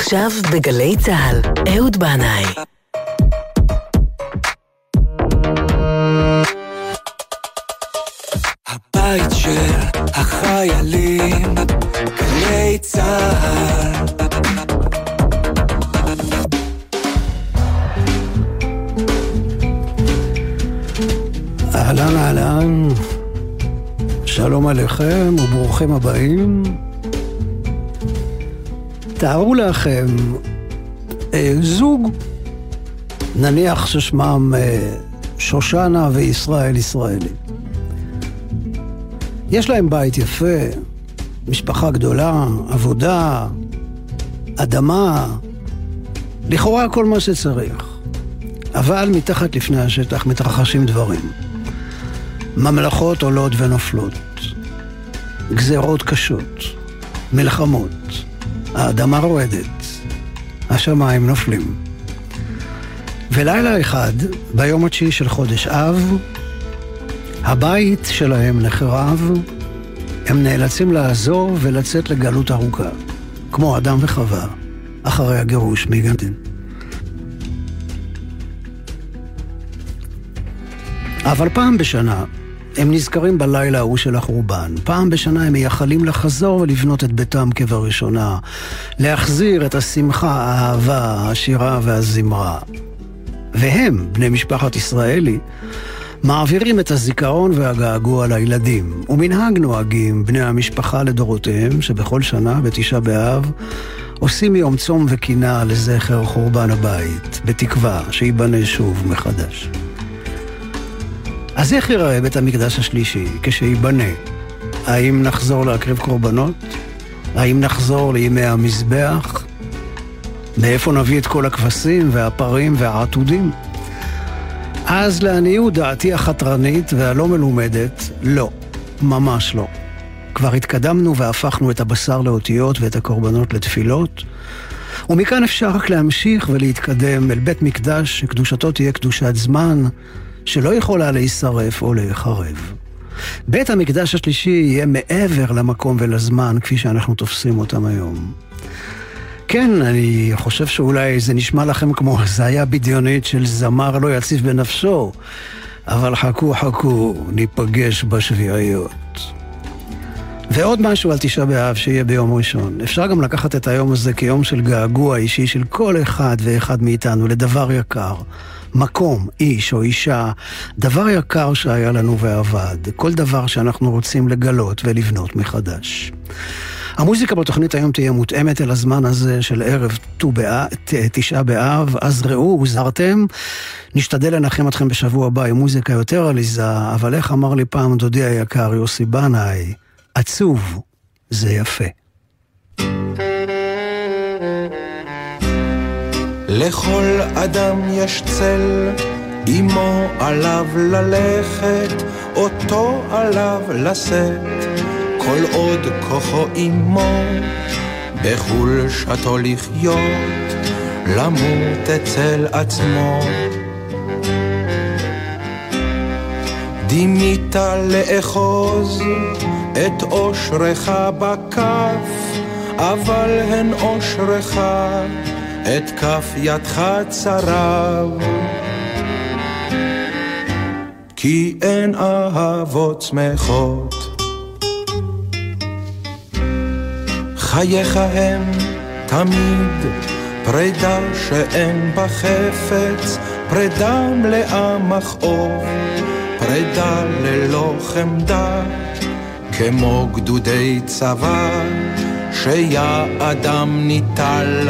עכשיו בגלי צה"ל, אהוד בנאי. הבית של החיילים, גלי צה"ל. אהלן אהלן, שלום עליכם וברוכים הבאים. תארו לכם אה, זוג, נניח ששמם אה, שושנה וישראל ישראלי. יש להם בית יפה, משפחה גדולה, עבודה, אדמה, לכאורה כל מה שצריך. אבל מתחת לפני השטח מתרחשים דברים. ממלכות עולות ונופלות, גזרות קשות, מלחמות, האדמה רועדת, השמיים נופלים. ולילה אחד, ביום התשיעי של חודש אב, הבית שלהם נחרב, הם נאלצים לעזוב ולצאת לגלות ארוכה, כמו אדם וחווה, אחרי הגירוש מגנדין. אבל פעם בשנה, הם נזכרים בלילה ההוא של החורבן. פעם בשנה הם מייחלים לחזור ולבנות את ביתם כבראשונה. להחזיר את השמחה, האהבה, השירה והזמרה. והם, בני משפחת ישראלי, מעבירים את הזיכרון והגעגוע לילדים. ומנהג נוהגים בני המשפחה לדורותיהם, שבכל שנה, בתשעה באב, עושים יום צום וקינה לזכר חורבן הבית, בתקווה שייבנה שוב מחדש. אז איך ייראה בית המקדש השלישי כשייבנה? האם נחזור להקריב קורבנות? האם נחזור לימי המזבח? מאיפה נביא את כל הכבשים והפרים והעתודים? אז לעניות דעתי החתרנית והלא מלומדת, לא, ממש לא. כבר התקדמנו והפכנו את הבשר לאותיות ואת הקורבנות לתפילות, ומכאן אפשר רק להמשיך ולהתקדם אל בית מקדש שקדושתו תהיה קדושת זמן, שלא יכולה להישרף או להיחרב. בית המקדש השלישי יהיה מעבר למקום ולזמן כפי שאנחנו תופסים אותם היום. כן, אני חושב שאולי זה נשמע לכם כמו הזיה בדיונית של זמר לא יציב בנפשו, אבל חכו חכו, ניפגש בשביעיות. ועוד משהו על תשעה באב שיהיה ביום ראשון. אפשר גם לקחת את היום הזה כיום של געגוע אישי של כל אחד ואחד מאיתנו לדבר יקר. מקום, איש או אישה, דבר יקר שהיה לנו ועבד, כל דבר שאנחנו רוצים לגלות ולבנות מחדש. המוזיקה בתוכנית היום תהיה מותאמת אל הזמן הזה של ערב תשעה באב, אז ראו, הוזהרתם. נשתדל לנחם אתכם בשבוע הבא עם מוזיקה יותר עליזה, אבל איך אמר לי פעם דודי היקר יוסי בנאי, עצוב זה יפה. לכל אדם יש צל, אמו עליו ללכת, אותו עליו לשאת, כל עוד כוחו עמו, בחולשתו לחיות, למות אצל עצמו. דימית לאחוז את אושרך בכף, אבל הן אושרך את כף ידך צרב. כי אין אהבות שמחות. חייך הם תמיד פרידה שאין בה חפץ, פרידה מלאה מכאוב, פרידה ללא חמדה, כמו גדודי צבא שיעדם ניטל.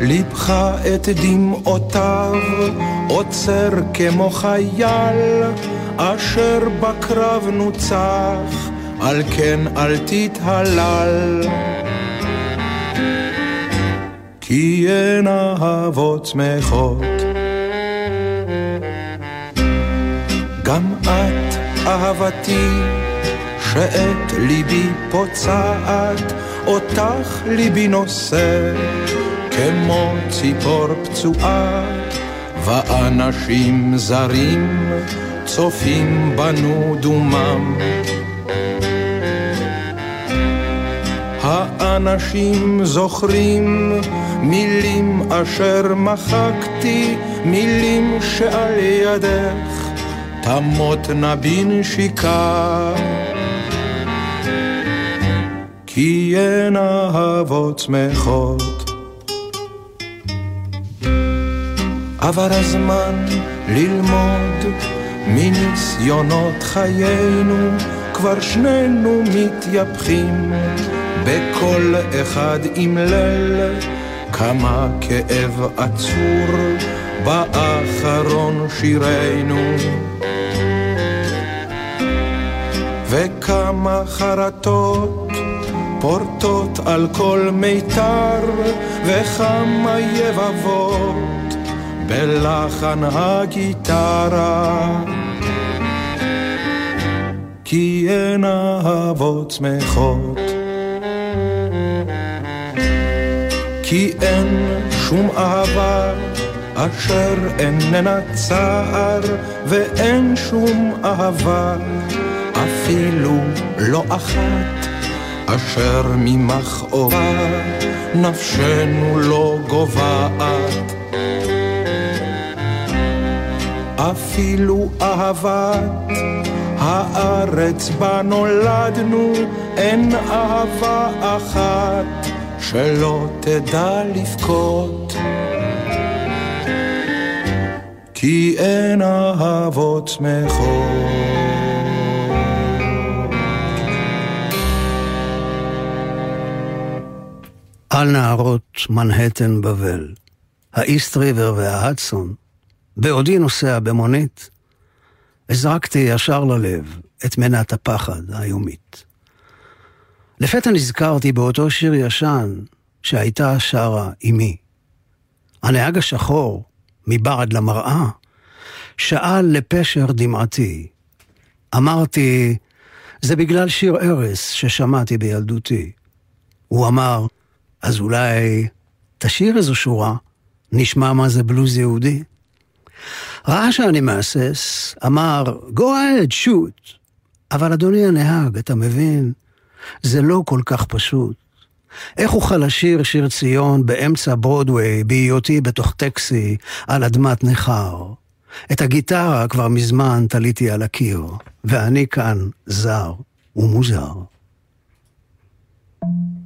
ליבך את דמעותיו עוצר כמו חייל אשר בקרב נוצח, על כן אל תתהלל. כי אין אהבות שמחות. גם את אהבתי, שאת ליבי פוצעת, אותך ליבי נושא. כמו ציפור פצועה, ואנשים זרים צופים בנו דומם. האנשים זוכרים מילים אשר מחקתי, מילים שעל ידך תמותנה בנשיקה. כי אין אהבות שמחות. עבר הזמן ללמוד מניסיונות חיינו, כבר שנינו מתייפחים, בכל אחד עם ליל, כמה כאב עצור באחרון שירנו. וכמה חרטות פורטות על כל מיתר, וכמה יבבות בלחן הגיטרה. כי אין אהבות שמחות. כי אין שום אהבה אשר איננה צער, ואין שום אהבה, אפילו לא אחת, אשר ממכאובה נפשנו לא גוועת. אפילו אהבת הארץ בה נולדנו, אין אהבה אחת שלא תדע לבכות. כי אין אהבות שמחות. על נהרות מנהטן בבל, האיסט ריבר וההדסון, בעודי נוסע במונית, הזרקתי ישר ללב את מנת הפחד היומית. לפתע נזכרתי באותו שיר ישן שהייתה שרה אמי. הנהג השחור, מבעד למראה, שאל לפשר דמעתי. אמרתי, זה בגלל שיר ארס ששמעתי בילדותי. הוא אמר, אז אולי תשאיר איזו שורה, נשמע מה זה בלוז יהודי. ראה שאני מהסס, אמר, go ahead, shoot. אבל אדוני הנהג, אתה מבין? זה לא כל כך פשוט. איך אוכל לשיר שיר ציון באמצע ברודוויי בהיותי בתוך טקסי על אדמת ניכר? את הגיטרה כבר מזמן תליתי על הקיר, ואני כאן זר ומוזר. did not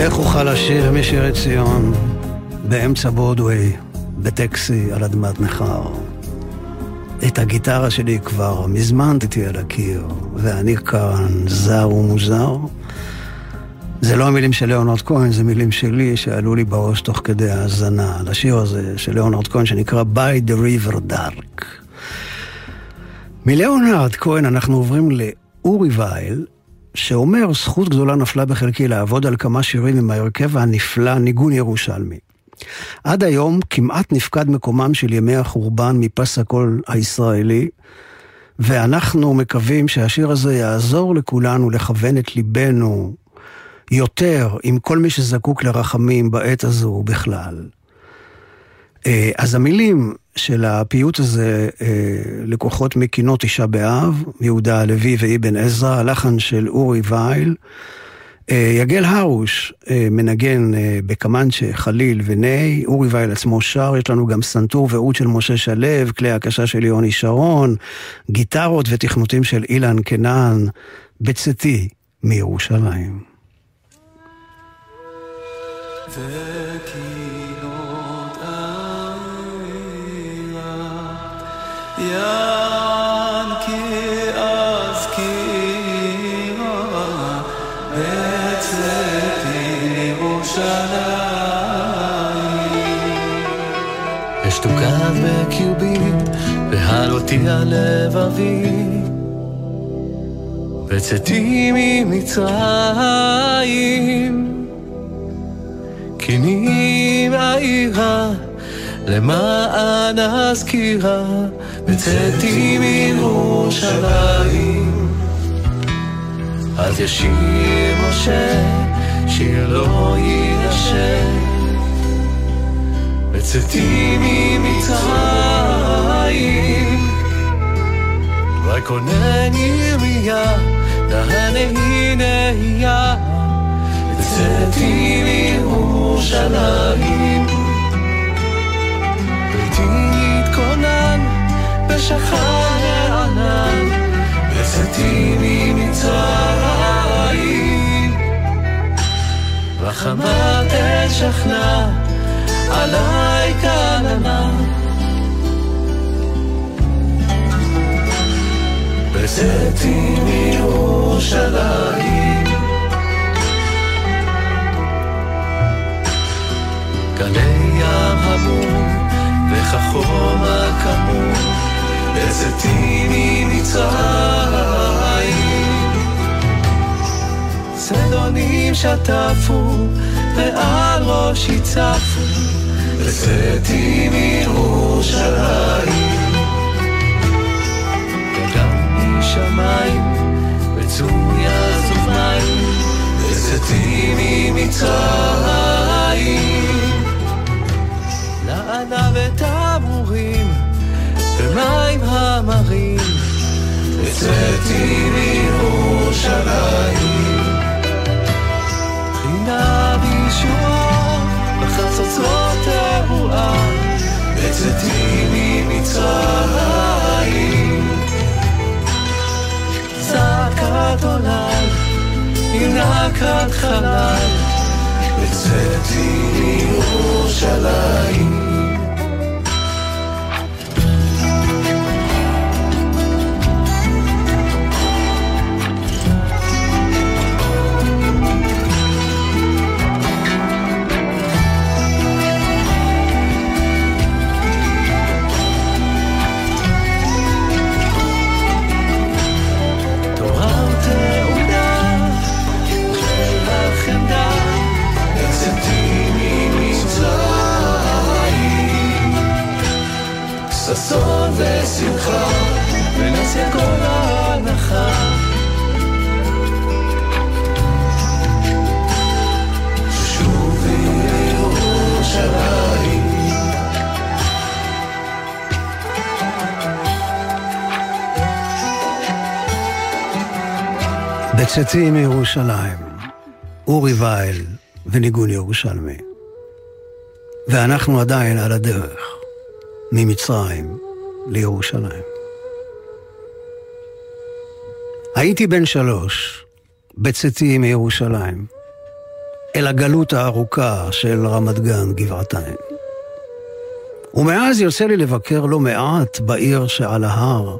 איך אוכל לשיר משירי ציון באמצע ברודוויי, בטקסי על אדמת נכר? את הגיטרה שלי כבר מזמן תתי על הקיר, ואני כאן זר ומוזר. זה לא המילים של ליאונרד כהן, זה מילים שלי שעלו לי בראש תוך כדי האזנה לשיר הזה של ליאונרד כהן שנקרא By the River Dark. מליאונרד כהן אנחנו עוברים לאורי וייל, שאומר, זכות גדולה נפלה בחלקי לעבוד על כמה שירים עם ההרכב הנפלא ניגון ירושלמי. עד היום כמעט נפקד מקומם של ימי החורבן מפס הקול הישראלי, ואנחנו מקווים שהשיר הזה יעזור לכולנו לכוון את ליבנו יותר עם כל מי שזקוק לרחמים בעת הזו בכלל. אה, אז המילים של הפיוט הזה אה, לקוחות מקינות תשעה באב, יהודה הלוי ואבן עזרא, הלחן של אורי וייל. אה, יגל הרוש מנגן בקמנצ'ה, חליל וניי, אורי וייל עצמו שר, יש לנו גם סנטור ועוד של משה שלו, כלי הקשה של יוני שרון, גיטרות ותכנותים של אילן קנן, בצאתי מירושלים. וקינות אזכירה אשתוקד בקרבי והלותי על לבבי בצאתי ממצרים קינים העירה למען הזכירה בצאתי מירושלים. אז ישיר משה שיר לא יירשם. בצאתי ממצרים. ויקונן ירמיה נהנהי נהיה בצאתי מירושלים. ביתי בשחר הענן בצאתי ממצרים וחמת אש שכנה עלי כעננה בצאתי מירושלים גלי ים המור וכחום הכמור בצאתי ממצרים צדונים שטפו ועל ראשי צפו בצאתי מירושלים וגם משמיים בצויה זובניים בצאתי ממצרים לענה ותמורים במים המרים. בצאתי מירושלים. חינה בישוע בחצוצרות תרועה בצאתי ממצרים. זעקת עולם עם נקת חלל בצאתי מירושלים בצאתי מירושלים, אורי וייל וניגון ירושלמי. ואנחנו עדיין על הדרך, ממצרים לירושלים. הייתי בן שלוש, בצאתי מירושלים, אל הגלות הארוכה של רמת גן גבעתיים. ומאז יוצא לי לבקר לא מעט בעיר שעל ההר,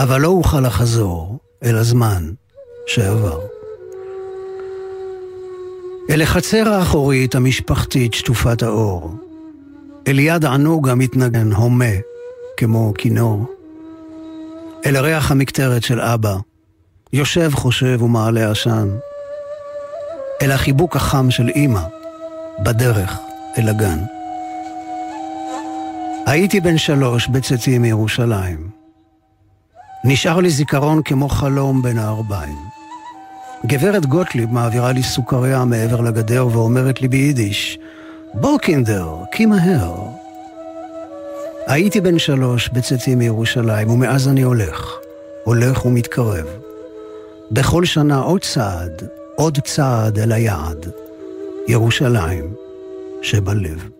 אבל לא אוכל לחזור אל הזמן שעבר. אל החצר האחורית המשפחתית שטופת האור, אל יד ענוג המתנגן הומה כמו כינור, אל ריח המקטרת של אבא, יושב חושב ומעלה עשן, אל החיבוק החם של אמא, בדרך אל הגן. הייתי בן שלוש בצאתי מירושלים. נשאר לי זיכרון כמו חלום בין הערביים. גברת גוטליב מעבירה לי סוכריה מעבר לגדר ואומרת לי ביידיש, בוא קינדר, כי מהר. הייתי בן שלוש בצאתי מירושלים, ומאז אני הולך, הולך ומתקרב. בכל שנה עוד צעד, עוד צעד אל היעד. ירושלים שבלב.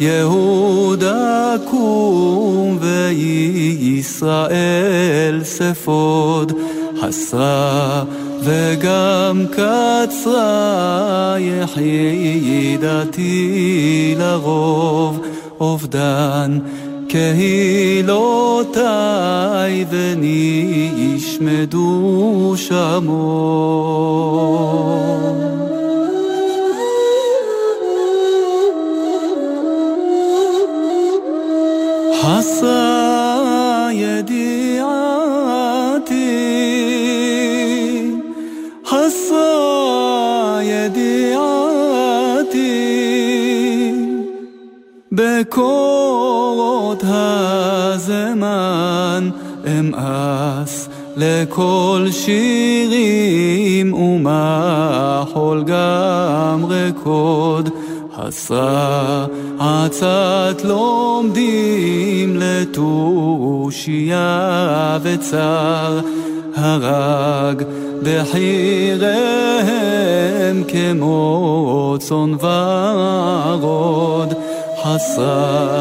יהודה קום וישראל ספוד, הסרה וגם קצרה יחידתי לרוב אובדן קהילותיי ונשמדו שמות. אמאס לכל שירים ומחול גם רקוד. עשה עצת לומדים לתושייה וצר, הרג בחיריהם כמו צאן ורוד, חסה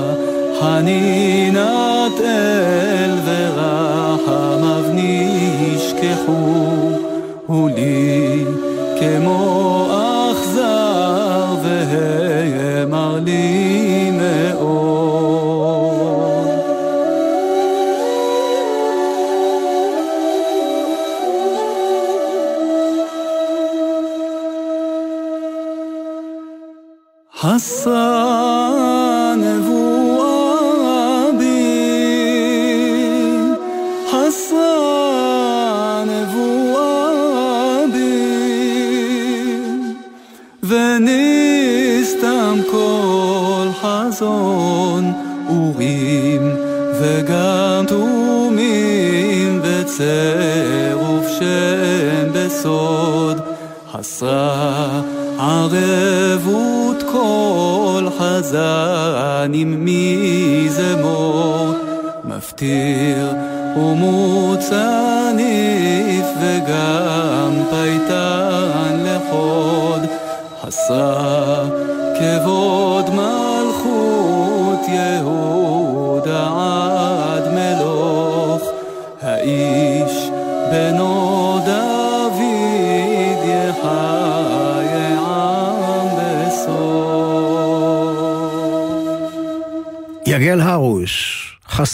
חנינת אל ורחמיו נשכחו, ולי כמו אכזר והמר לי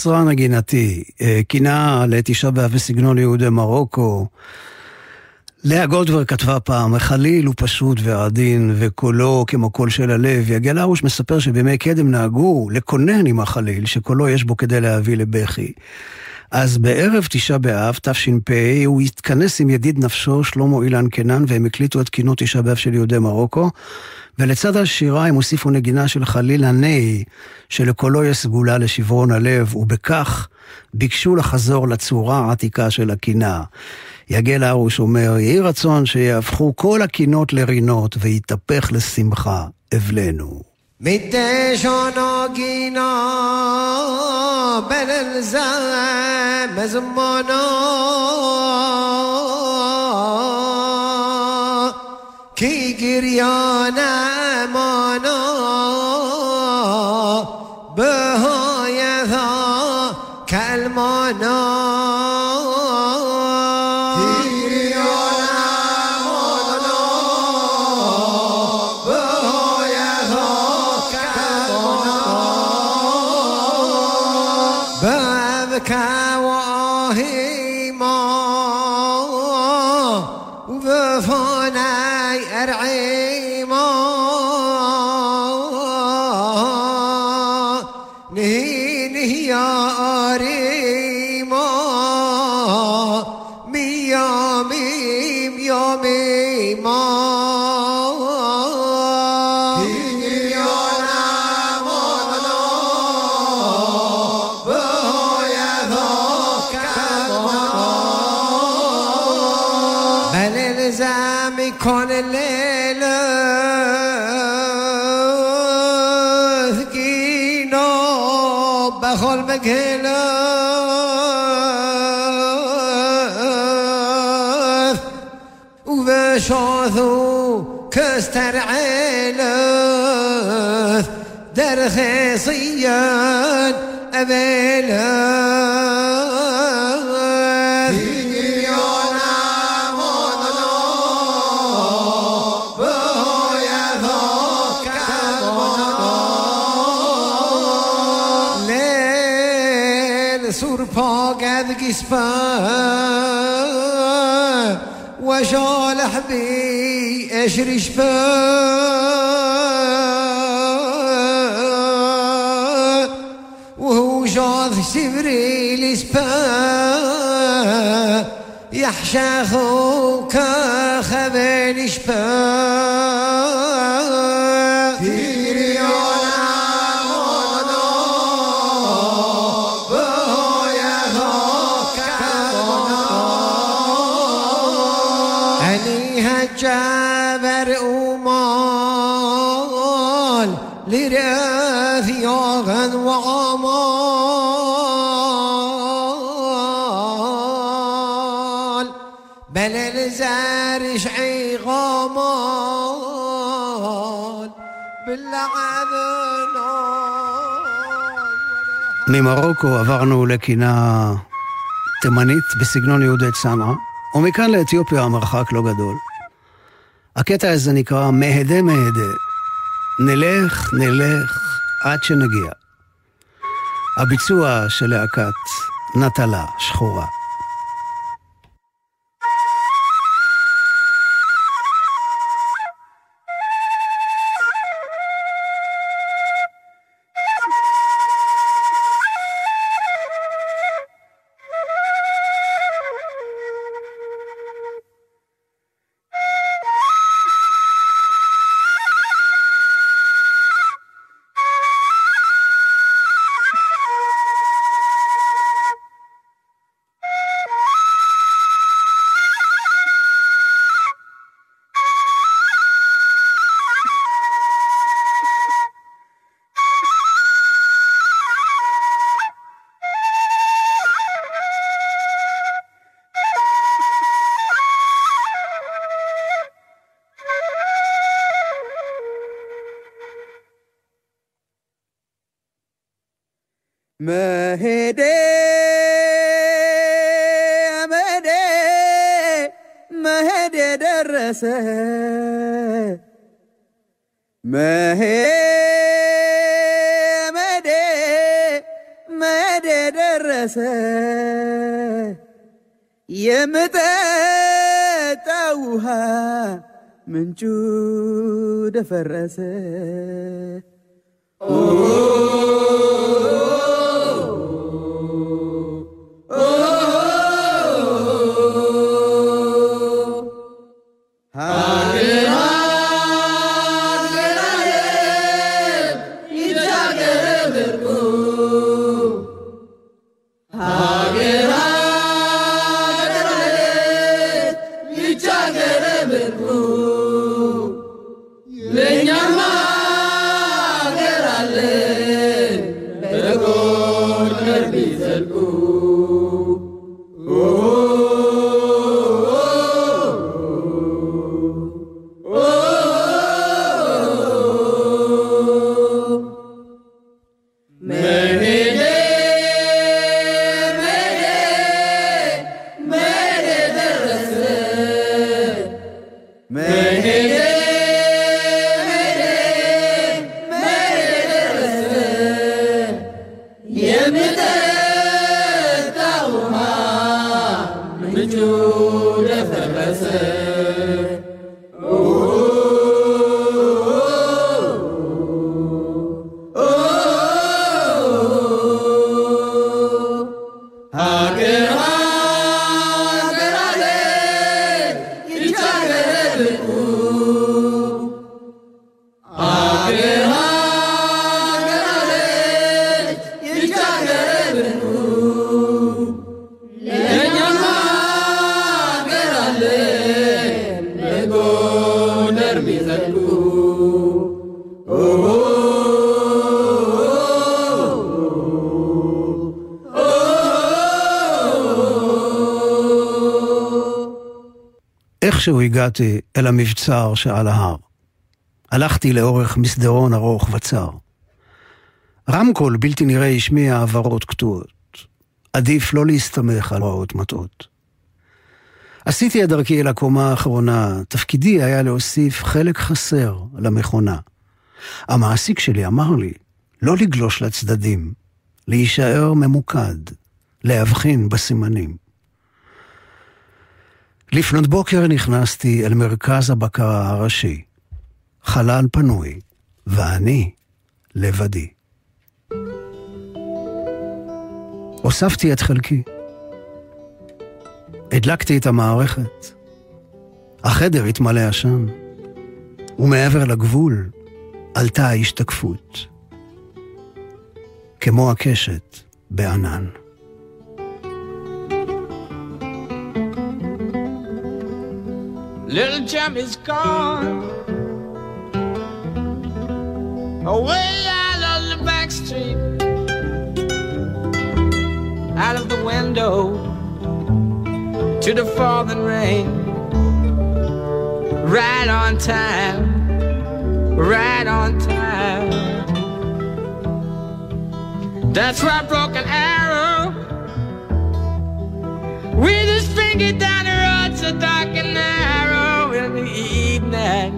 חסרה נגינתי, אה, קינה לתשעה באב בסגנון יהודי מרוקו. לאה גולדברג כתבה פעם, החליל הוא פשוט ועדין, וקולו כמו קול של הלב. יגל הרוש מספר שבימי קדם נהגו לקונן עם החליל, שקולו יש בו כדי להביא לבכי. אז בערב תשעה באב, תש"פ, הוא התכנס עם ידיד נפשו, שלמה אילן קנן, והם הקליטו את קינות תשעה באב של יהודי מרוקו, ולצד השירה הם הוסיפו נגינה של חליל הנאי, שלקולו יש סגולה לשברון הלב, ובכך ביקשו לחזור לצורה העתיקה של הקינה. יגל הרוש אומר, יהי רצון שיהפכו כל הקינות לרינות, ויתהפך לשמחה אבלנו. مدشانا گینا بللزم مزمانا کی گریان بقلاف وبشاثو كستر عيلاث درخي صيان أبلاف يسفى وشالح بي اشري شفا وهو جاض سبري لسبا يحشى خوك خبن شفاه ממרוקו עברנו לקינה תימנית בסגנון יהודי צנעא, ומכאן לאתיופיה המרחק לא גדול. הקטע הזה נקרא מהדה מהדה. נלך, נלך, עד שנגיע. הביצוע של להקת נטלה שחורה. ደፈረሰ הגעתי אל המבצר שעל ההר. הלכתי לאורך מסדרון ארוך וצר. רמקול בלתי נראה השמיע הבהרות קטועות. עדיף לא להסתמך על הוראות מטעות. עשיתי את דרכי אל הקומה האחרונה, תפקידי היה להוסיף חלק חסר למכונה. המעסיק שלי אמר לי לא לגלוש לצדדים, להישאר ממוקד, להבחין בסימנים. לפנות בוקר נכנסתי אל מרכז הבקרה הראשי. חלל פנוי, ואני לבדי. הוספתי את חלקי. הדלקתי את המערכת. החדר התמלא עשן, ומעבר לגבול עלתה ההשתקפות. כמו הקשת בענן. Little Jim is gone. Away out on the back street, out of the window. To the falling rain. Right on time, right on time. That's why I broke an arrow. With his finger down the road so dark and the evening.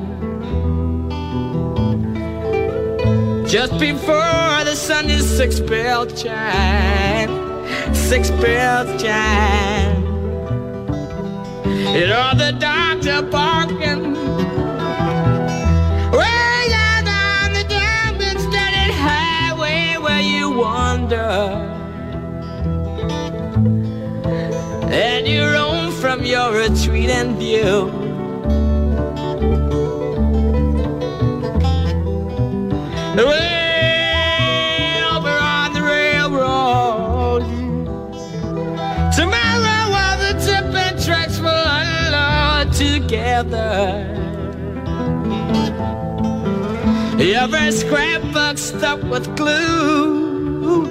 Just before the Sunday six bell chime, six bells chime. It all the dogs are barking. Way down on the diamond studded highway where you wander. And you roam from your retreat and view. every scrapbook stuck with glue,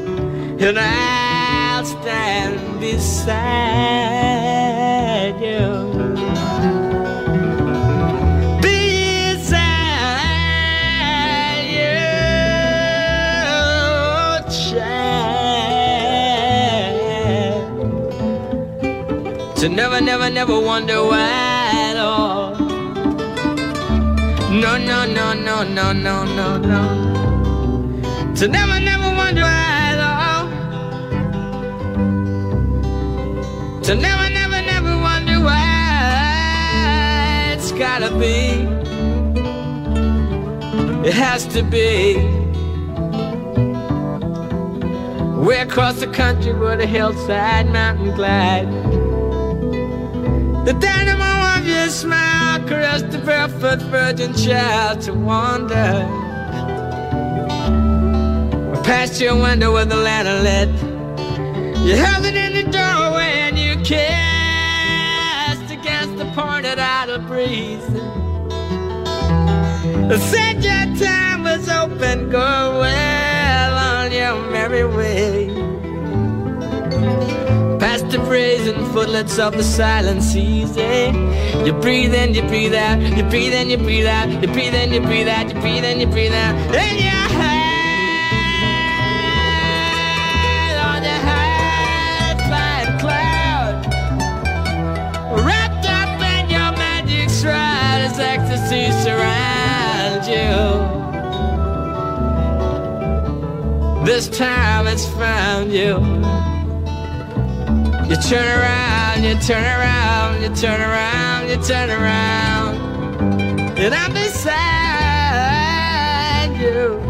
and I'll stand beside you. Beside you, child. To never, never, never wonder why. No, no, no, no, no, no, no, no. To never, never wonder at all. To never, never, never wonder why it's gotta be. It has to be. Way across the country where the hillside mountain glide. The dynamo of your smile caressed the barefoot virgin child to wander. Past your window with the lantern lit. You held it in the doorway and you kissed against the pointed idle breeze. Said your time was open, go well on your merry way. Past the brazen footlets of the silent seas, eh? You breathe in, you breathe out, you breathe in, you breathe out, you breathe in, you breathe out, you breathe in, you breathe out. In your head, on head, flying cloud, wrapped up in your magic shroud as ecstasy surrounds you. This time it's found you. You turn around, you turn around, you turn around, you turn around, and I'm beside you.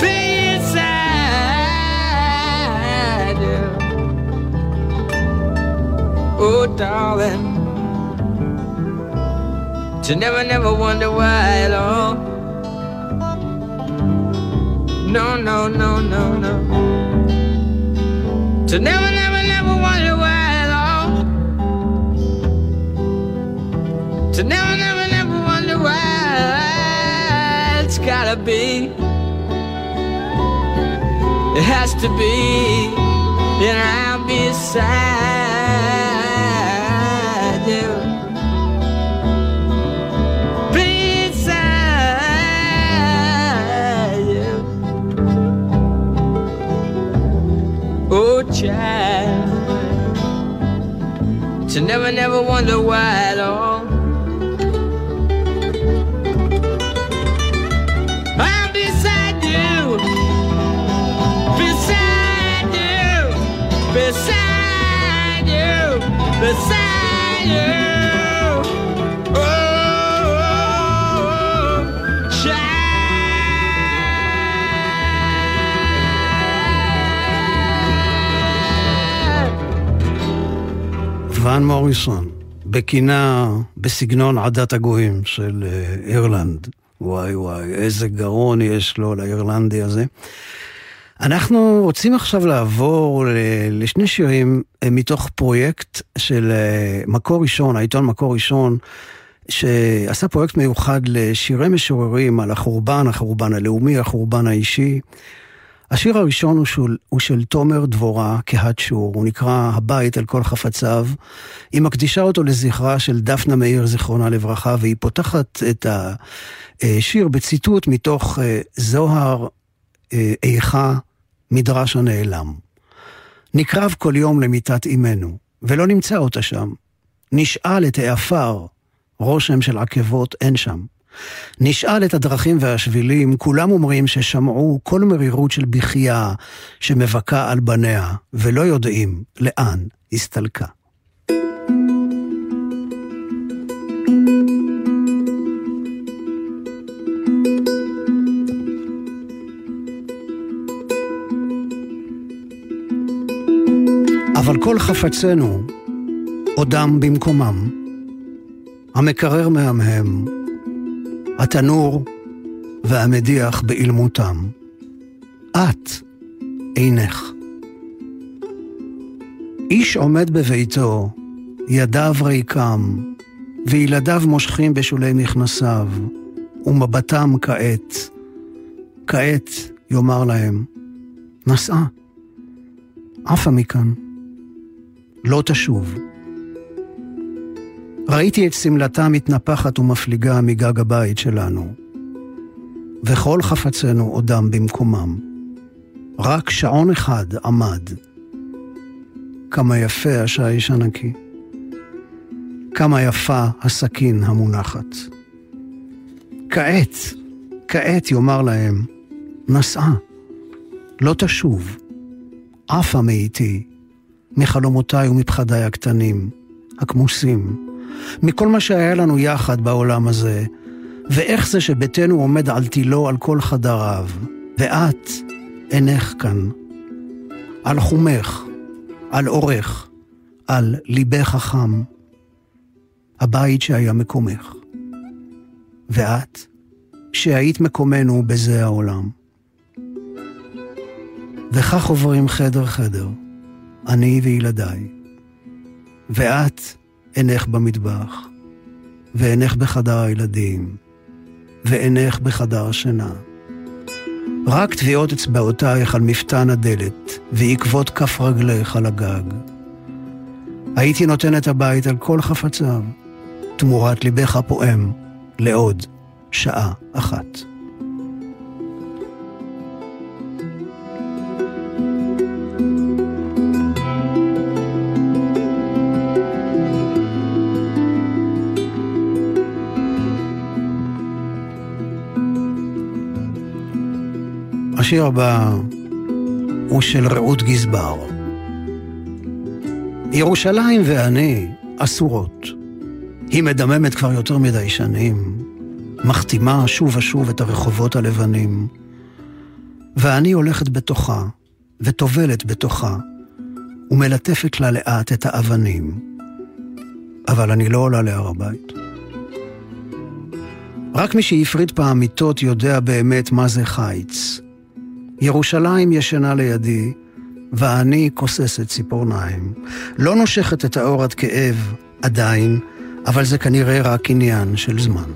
Beside you. Oh, darling. To never, never wonder why at all. No, no, no, no, no. To never, never, never wonder why at all. To never, never, never wonder why it's gotta be. It has to be, and I'll be beside To never, never wonder why at all. I'm beside you. Beside you. Beside you. Beside ון מוריסון, בקינה בסגנון עדת הגויים של אה, אירלנד. וואי וואי, איזה גרון יש לו לאירלנדי הזה. אנחנו רוצים עכשיו לעבור לשני שירים אה, מתוך פרויקט של אה, מקור ראשון, העיתון מקור ראשון, שעשה פרויקט מיוחד לשירי משוררים על החורבן, החורבן הלאומי, החורבן האישי. השיר הראשון הוא של, הוא של תומר דבורה, קהת שור, הוא נקרא הבית על כל חפציו. היא מקדישה אותו לזכרה של דפנה מאיר, זיכרונה לברכה, והיא פותחת את השיר בציטוט מתוך אה, זוהר אה, איכה, מדרש הנעלם. נקרב כל יום למיטת אמנו, ולא נמצא אותה שם. נשאל את העפר, רושם של עקבות אין שם. נשאל את הדרכים והשבילים, כולם אומרים ששמעו כל מרירות של בכייה שמבכה על בניה, ולא יודעים לאן הסתלקה. אבל כל חפצינו עודם במקומם. המקרר מהמהם, התנור והמדיח באילמותם. את אינך. איש עומד בביתו, ידיו ריקם, וילדיו מושכים בשולי מכנסיו, ומבטם כעת. כעת יאמר להם, נסעה, עפה מכאן, לא תשוב. ראיתי את שמלתה מתנפחת ומפליגה מגג הבית שלנו, וכל חפצינו עודם במקומם. רק שעון אחד עמד. כמה יפה השיש הנקי. כמה יפה הסכין המונחת. כעת, כעת יאמר להם, נסעה, לא תשוב, עפה מאיתי, מחלומותיי ומפחדיי הקטנים, הכמוסים, מכל מה שהיה לנו יחד בעולם הזה, ואיך זה שביתנו עומד על תילו על כל חדריו, ואת אינך כאן. על חומך, על אורך, על ליבך החם, הבית שהיה מקומך. ואת, שהיית מקומנו בזה העולם. וכך עוברים חדר-חדר, אני וילדיי. ואת אינך במטבח, ואינך בחדר הילדים, ואינך בחדר השינה. רק טביעות אצבעותייך על מפתן הדלת, ועקבות כף רגלך על הגג. הייתי נותן את הבית על כל חפציו, תמורת ליבך הפועם, לעוד שעה אחת. השיר הבא הוא של רעות גזבר. ירושלים ואני אסורות. היא מדממת כבר יותר מדי שנים, מחתימה שוב ושוב את הרחובות הלבנים. ואני הולכת בתוכה, וטובלת בתוכה, ומלטפת לה לאט את האבנים. אבל אני לא עולה להר הבית. רק מי שהפריד פעם מיטות יודע באמת מה זה חיץ. ירושלים ישנה לידי, ואני כוססת ציפורניים. לא נושכת את האור עד כאב, עדיין, אבל זה כנראה רק עניין של זמן.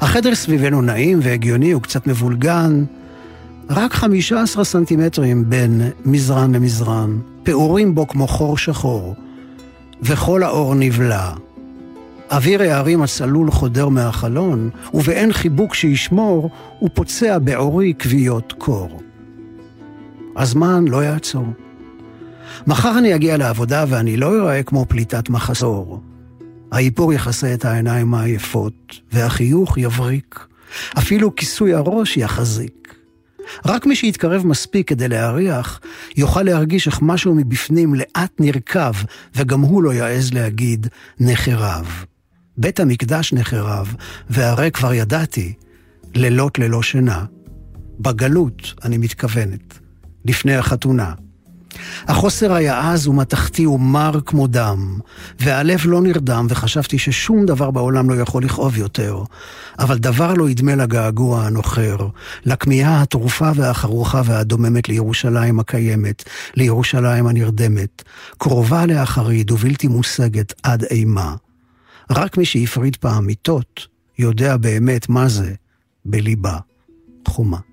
החדר סביבנו נעים והגיוני, הוא קצת מבולגן, רק 15 סנטימטרים בין מזרן למזרן, פעורים בו כמו חור שחור, וכל האור נבלע. אוויר הערים הצלול חודר מהחלון, ובאין חיבוק שישמור, הוא פוצע בעורי כוויות קור. הזמן לא יעצור. מחר אני אגיע לעבודה ואני לא אראה כמו פליטת מחזור. האיפור יכסה את העיניים העייפות, והחיוך יבריק. אפילו כיסוי הראש יחזיק. רק מי שיתקרב מספיק כדי להריח, יוכל להרגיש איך משהו מבפנים לאט נרקב, וגם הוא לא יעז להגיד נחרב. בית המקדש נחרב, והרי כבר ידעתי, לילות ללא שינה. בגלות, אני מתכוונת, לפני החתונה. החוסר היה עז ומתכתי ומר כמו דם, והלב לא נרדם וחשבתי ששום דבר בעולם לא יכול לכאוב יותר. אבל דבר לא ידמה לגעגוע הנוחר, לכמיהה הטרופה והחרוכה והדוממת לירושלים הקיימת, לירושלים הנרדמת, קרובה לאחרית ובלתי מושגת עד אימה. רק מי שהפריד פעם מיטות, יודע באמת מה זה בליבה חומה.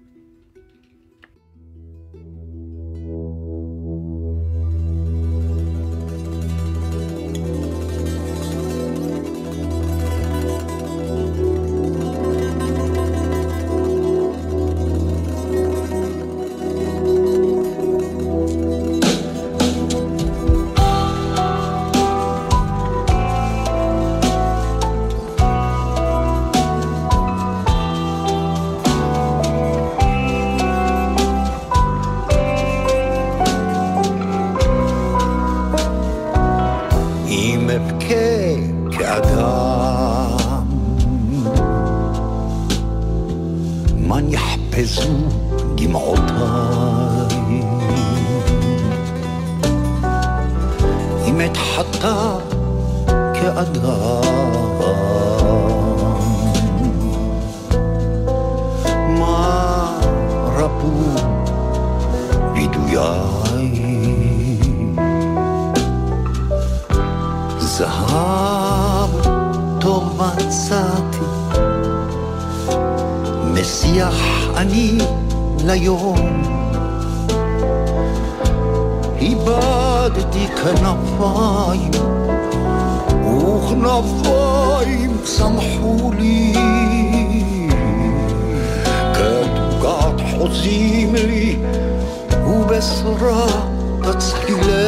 חוזים לי ובשורה תצחילה חיים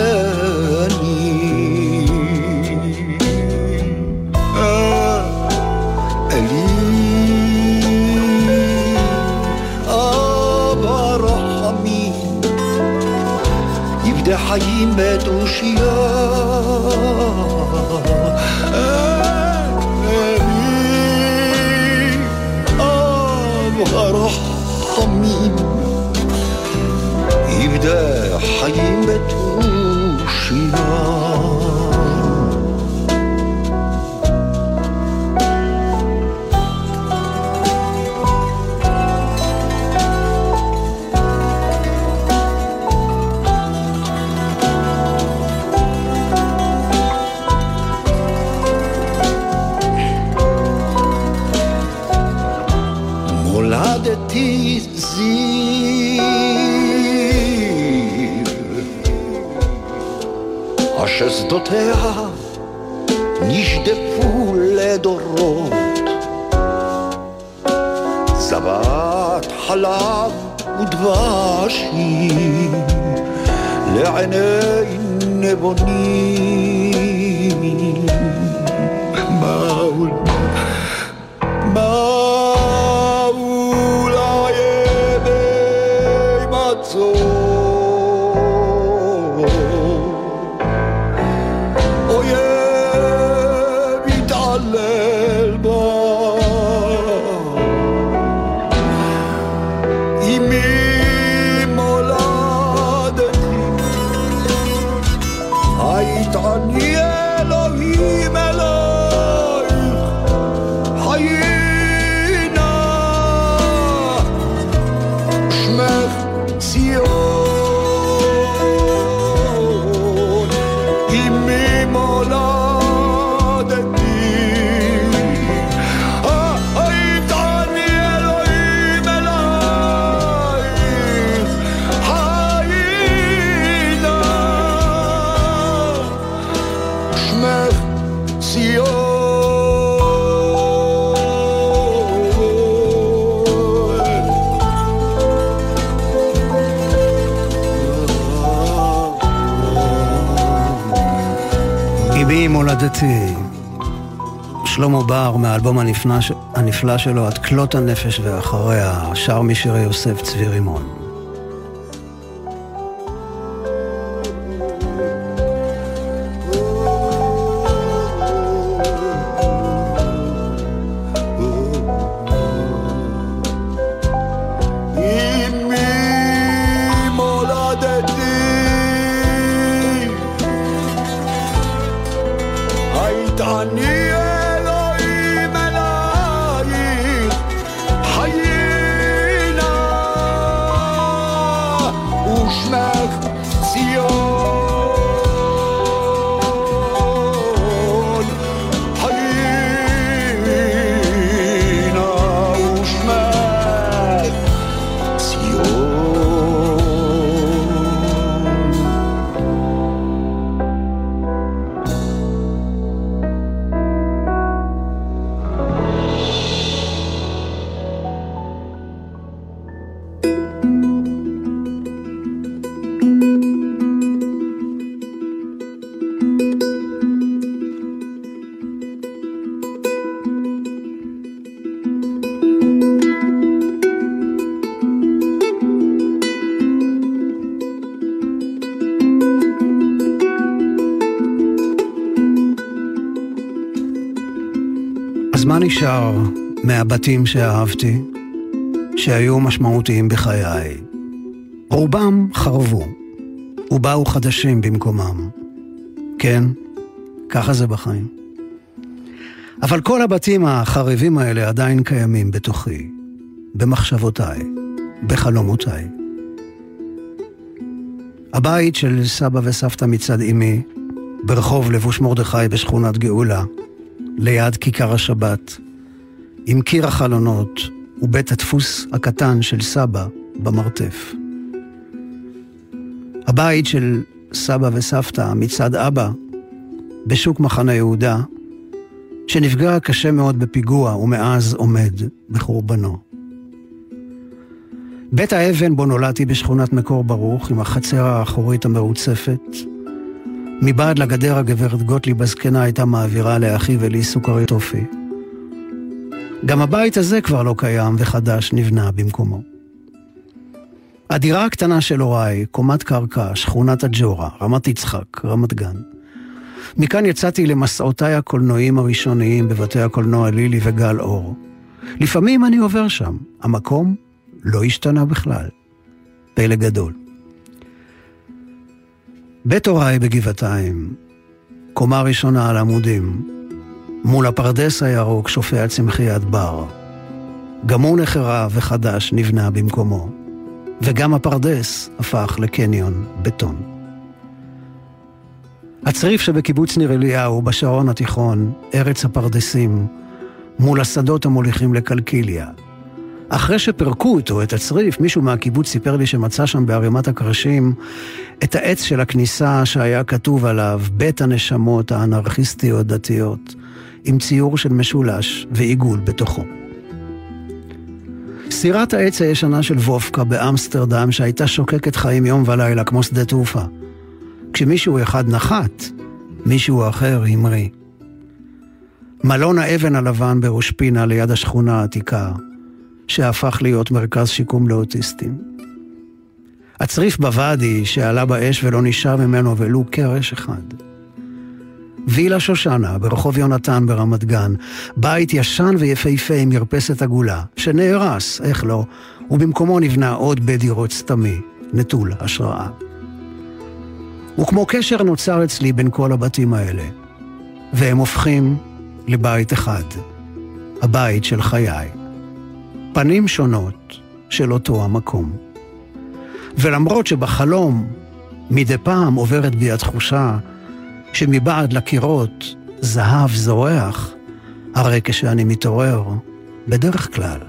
בר מהאלבום הנפלא, הנפלא שלו, עד כלות הנפש ואחריה, שר משירי יוסף צבי רימון. נשאר מהבתים שאהבתי, שהיו משמעותיים בחיי? רובם חרבו, ובאו חדשים במקומם. כן, ככה זה בחיים. אבל כל הבתים החרבים האלה עדיין קיימים בתוכי, במחשבותיי, בחלומותיי. הבית של סבא וסבתא מצד אמי, ברחוב לבוש מרדכי בשכונת גאולה, ליד כיכר השבת, עם קיר החלונות ובית הדפוס הקטן של סבא במרתף. הבית של סבא וסבתא מצד אבא בשוק מחנה יהודה, שנפגע קשה מאוד בפיגוע ומאז עומד בחורבנו. בית האבן בו נולדתי בשכונת מקור ברוך עם החצר האחורית המרוצפת, מבעד לגדר הגברת גוטליב הזקנה הייתה מעבירה לאחי ולי סוכרי טופי. גם הבית הזה כבר לא קיים וחדש נבנה במקומו. הדירה הקטנה של הוריי, קומת קרקע, שכונת הג'ורה, רמת יצחק, רמת גן. מכאן יצאתי למסעותיי הקולנועיים הראשוניים בבתי הקולנוע לילי וגל אור. לפעמים אני עובר שם, המקום לא השתנה בכלל. פלא גדול. בית הוריי בגבעתיים, קומה ראשונה על עמודים, מול הפרדס הירוק שופע צמחיית בר. גם הוא נחרב וחדש נבנה במקומו, וגם הפרדס הפך לקניון בטון. הצריף שבקיבוץ ניר אליהו, בשרון התיכון, ארץ הפרדסים, מול השדות המוליכים לקלקיליה. אחרי שפירקו אותו, את הצריף, מישהו מהקיבוץ סיפר לי שמצא שם בערימת הקרשים את העץ של הכניסה שהיה כתוב עליו, בית הנשמות האנרכיסטיות-דתיות, עם ציור של משולש ועיגול בתוכו. סירת העץ הישנה של וופקה באמסטרדם שהייתה שוקקת חיים יום ולילה כמו שדה תעופה. כשמישהו אחד נחת, מישהו אחר המריא. מלון האבן הלבן בראש פינה ליד השכונה העתיקה, שהפך להיות מרכז שיקום לאוטיסטים. הצריף בוואדי שעלה באש ולא נשאר ממנו ולו קרש אחד. וילה שושנה ברחוב יונתן ברמת גן, בית ישן ויפהפה עם מרפסת עגולה, שנהרס, איך לא, ובמקומו נבנה עוד בית דירות סתמי, נטול השראה. וכמו קשר נוצר אצלי בין כל הבתים האלה, והם הופכים לבית אחד, הבית של חיי. פנים שונות של אותו המקום. ולמרות שבחלום מדי פעם עוברת בי התחושה שמבעד לקירות זהב זורח, הרי כשאני מתעורר, בדרך כלל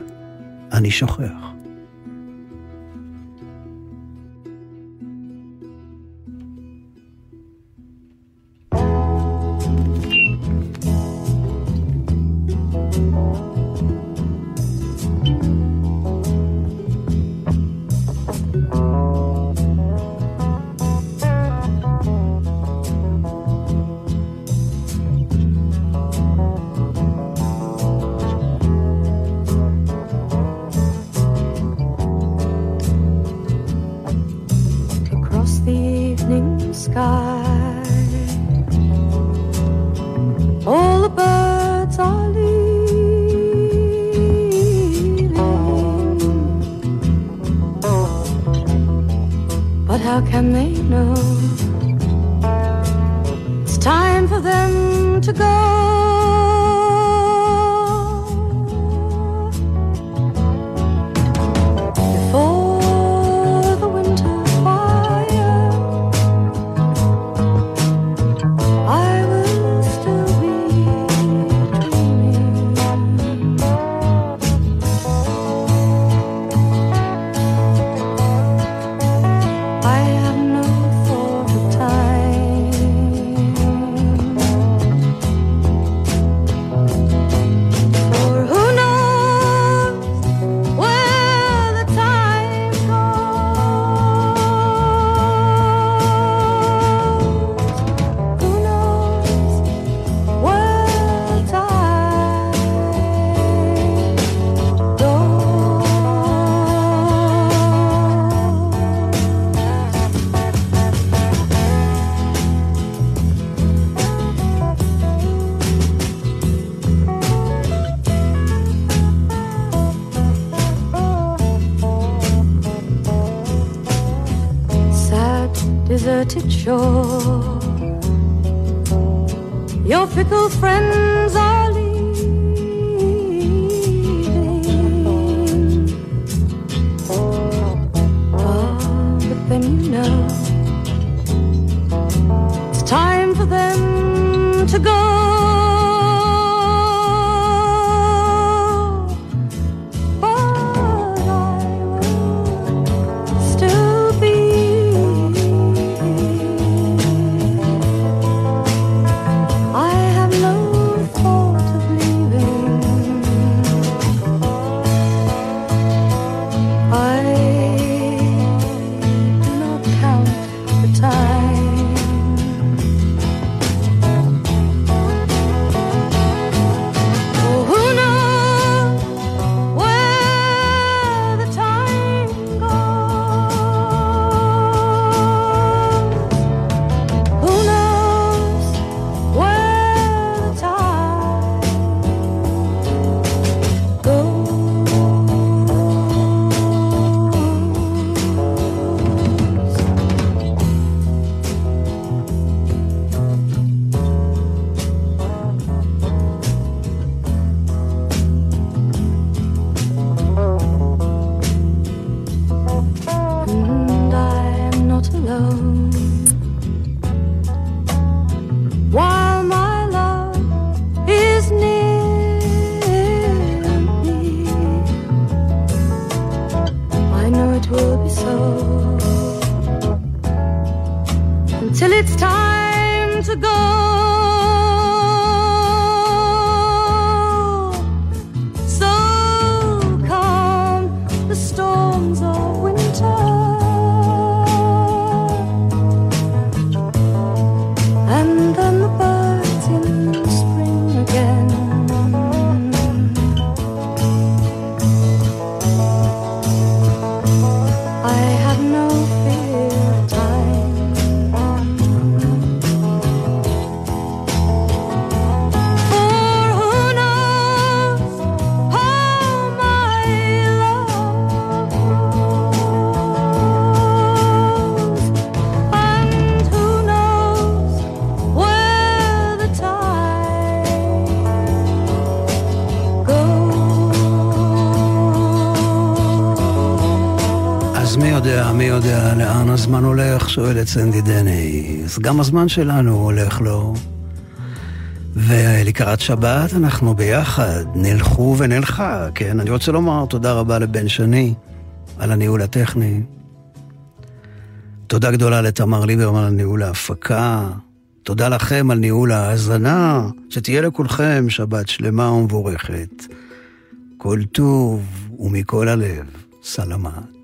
אני שוכח. הולך, שואלת סנדי דני. אז גם הזמן שלנו הולך לו. ולקראת שבת אנחנו ביחד, נלכו ונלכה, כן? אני רוצה לומר תודה רבה לבן שני על הניהול הטכני. תודה גדולה לתמר ליברמן על ניהול ההפקה. תודה לכם על ניהול ההאזנה. שתהיה לכולכם שבת שלמה ומבורכת. כל טוב ומכל הלב, סלמת.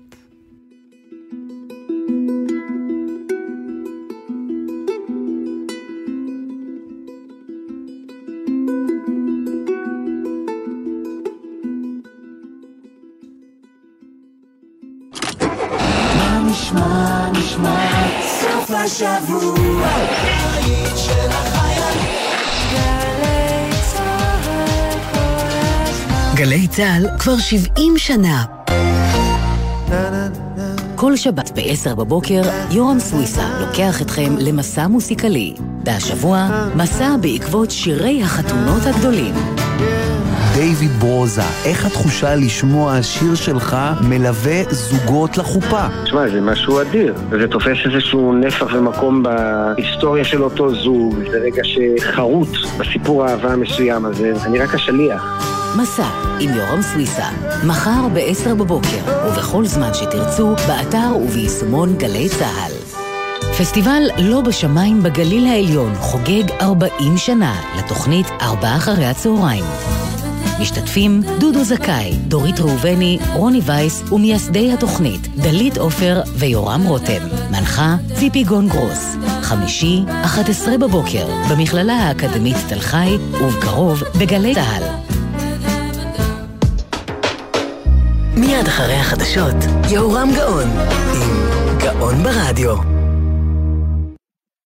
גלי צה"ל כבר 70 שנה. כל שבת ב-10 בבוקר, יורם סוויסה לוקח אתכם למסע מוסיקלי. והשבוע, מסע בעקבות שירי החתונות הגדולים. דיוויד ברוזה, איך התחושה לשמוע שיר שלך מלווה זוגות לחופה? תשמע, זה משהו אדיר, וזה תופס איזשהו נפח ומקום בהיסטוריה של אותו זוג, זה רגע שחרוט בסיפור האהבה המסוים הזה, אני רק השליח. מסע עם יורם סוויסה, מחר ב-10 בבוקר, ובכל זמן שתרצו, באתר וביישומון גלי צה"ל. פסטיבל לא בשמיים בגליל העליון חוגג 40 שנה לתוכנית ארבעה אחרי הצהריים. משתתפים דודו זכאי, דורית ראובני, רוני וייס ומייסדי התוכנית דלית עופר ויורם רותם. מנחה ציפי גון גרוס. חמישי, 11 בבוקר, במכללה האקדמית תל חי, ובקרוב בגלי צה"ל. מיד אחרי החדשות, יהורם גאון, עם גאון ברדיו.